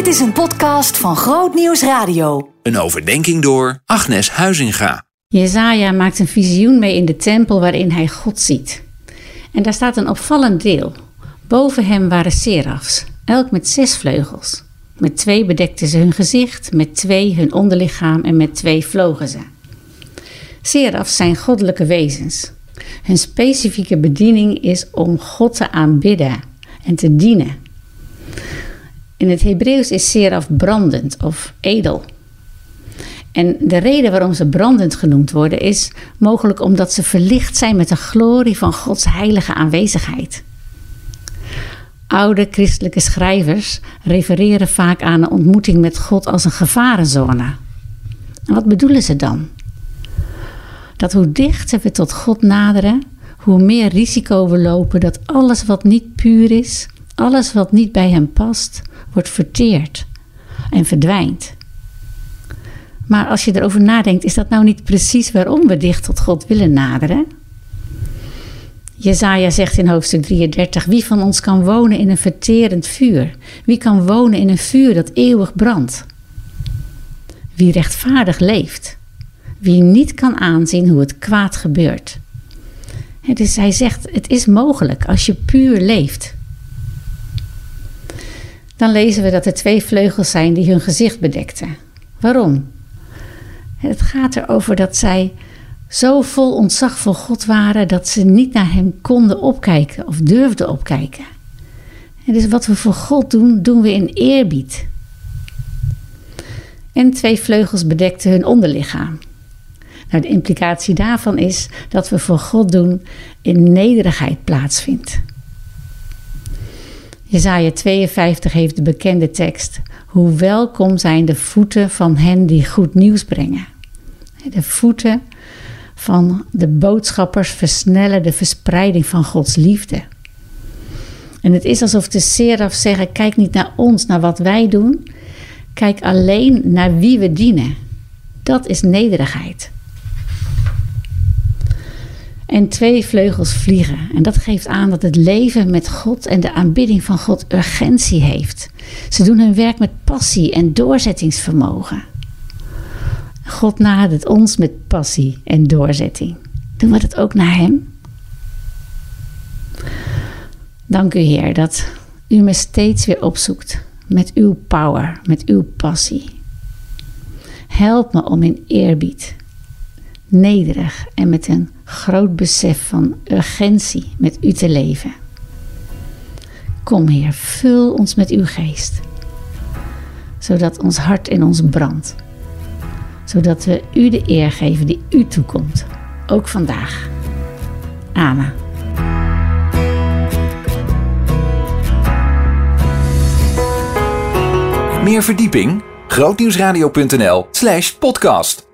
Dit is een podcast van Groot Nieuws Radio. Een overdenking door Agnes Huizinga. Jezaja maakt een visioen mee in de tempel waarin hij God ziet. En daar staat een opvallend deel. Boven hem waren serafs, elk met zes vleugels. Met twee bedekten ze hun gezicht, met twee hun onderlichaam en met twee vlogen ze. Serafs zijn goddelijke wezens. Hun specifieke bediening is om God te aanbidden en te dienen. In het Hebreeuws is seraf brandend of edel. En de reden waarom ze brandend genoemd worden is mogelijk omdat ze verlicht zijn met de glorie van Gods heilige aanwezigheid. Oude christelijke schrijvers refereren vaak aan een ontmoeting met God als een gevarenzone. En wat bedoelen ze dan? Dat hoe dichter we tot God naderen, hoe meer risico we lopen dat alles wat niet puur is, alles wat niet bij Hem past, wordt verteerd en verdwijnt. Maar als je erover nadenkt, is dat nou niet precies waarom we dicht tot God willen naderen? Jezaja zegt in hoofdstuk 33: Wie van ons kan wonen in een verterend vuur? Wie kan wonen in een vuur dat eeuwig brandt? Wie rechtvaardig leeft, wie niet kan aanzien hoe het kwaad gebeurt. Dus hij zegt: Het is mogelijk als je puur leeft. Dan lezen we dat er twee vleugels zijn die hun gezicht bedekten. Waarom? Het gaat erover dat zij zo vol ontzag voor God waren dat ze niet naar Hem konden opkijken of durfden opkijken. En dus wat we voor God doen, doen we in eerbied. En twee vleugels bedekten hun onderlichaam. Nou, de implicatie daarvan is dat we voor God doen in nederigheid plaatsvindt. Jezaja 52 heeft de bekende tekst: Hoe welkom zijn de voeten van hen die goed nieuws brengen. De voeten van de boodschappers versnellen de verspreiding van Gods liefde. En het is alsof de seraf zeggen: kijk niet naar ons, naar wat wij doen. Kijk alleen naar wie we dienen. Dat is nederigheid. En twee vleugels vliegen. En dat geeft aan dat het leven met God en de aanbidding van God urgentie heeft. Ze doen hun werk met passie en doorzettingsvermogen. God nadert ons met passie en doorzetting. Doen we dat ook naar Hem? Dank u, Heer, dat u me steeds weer opzoekt met uw power, met uw passie. Help me om in eerbied, nederig en met een groot besef van urgentie met u te leven. Kom, Heer, vul ons met uw geest, zodat ons hart in ons brandt zodat we u de eer geven die u toekomt, ook vandaag. Amen. Meer verdieping? grootnieuwsradio.nl/podcast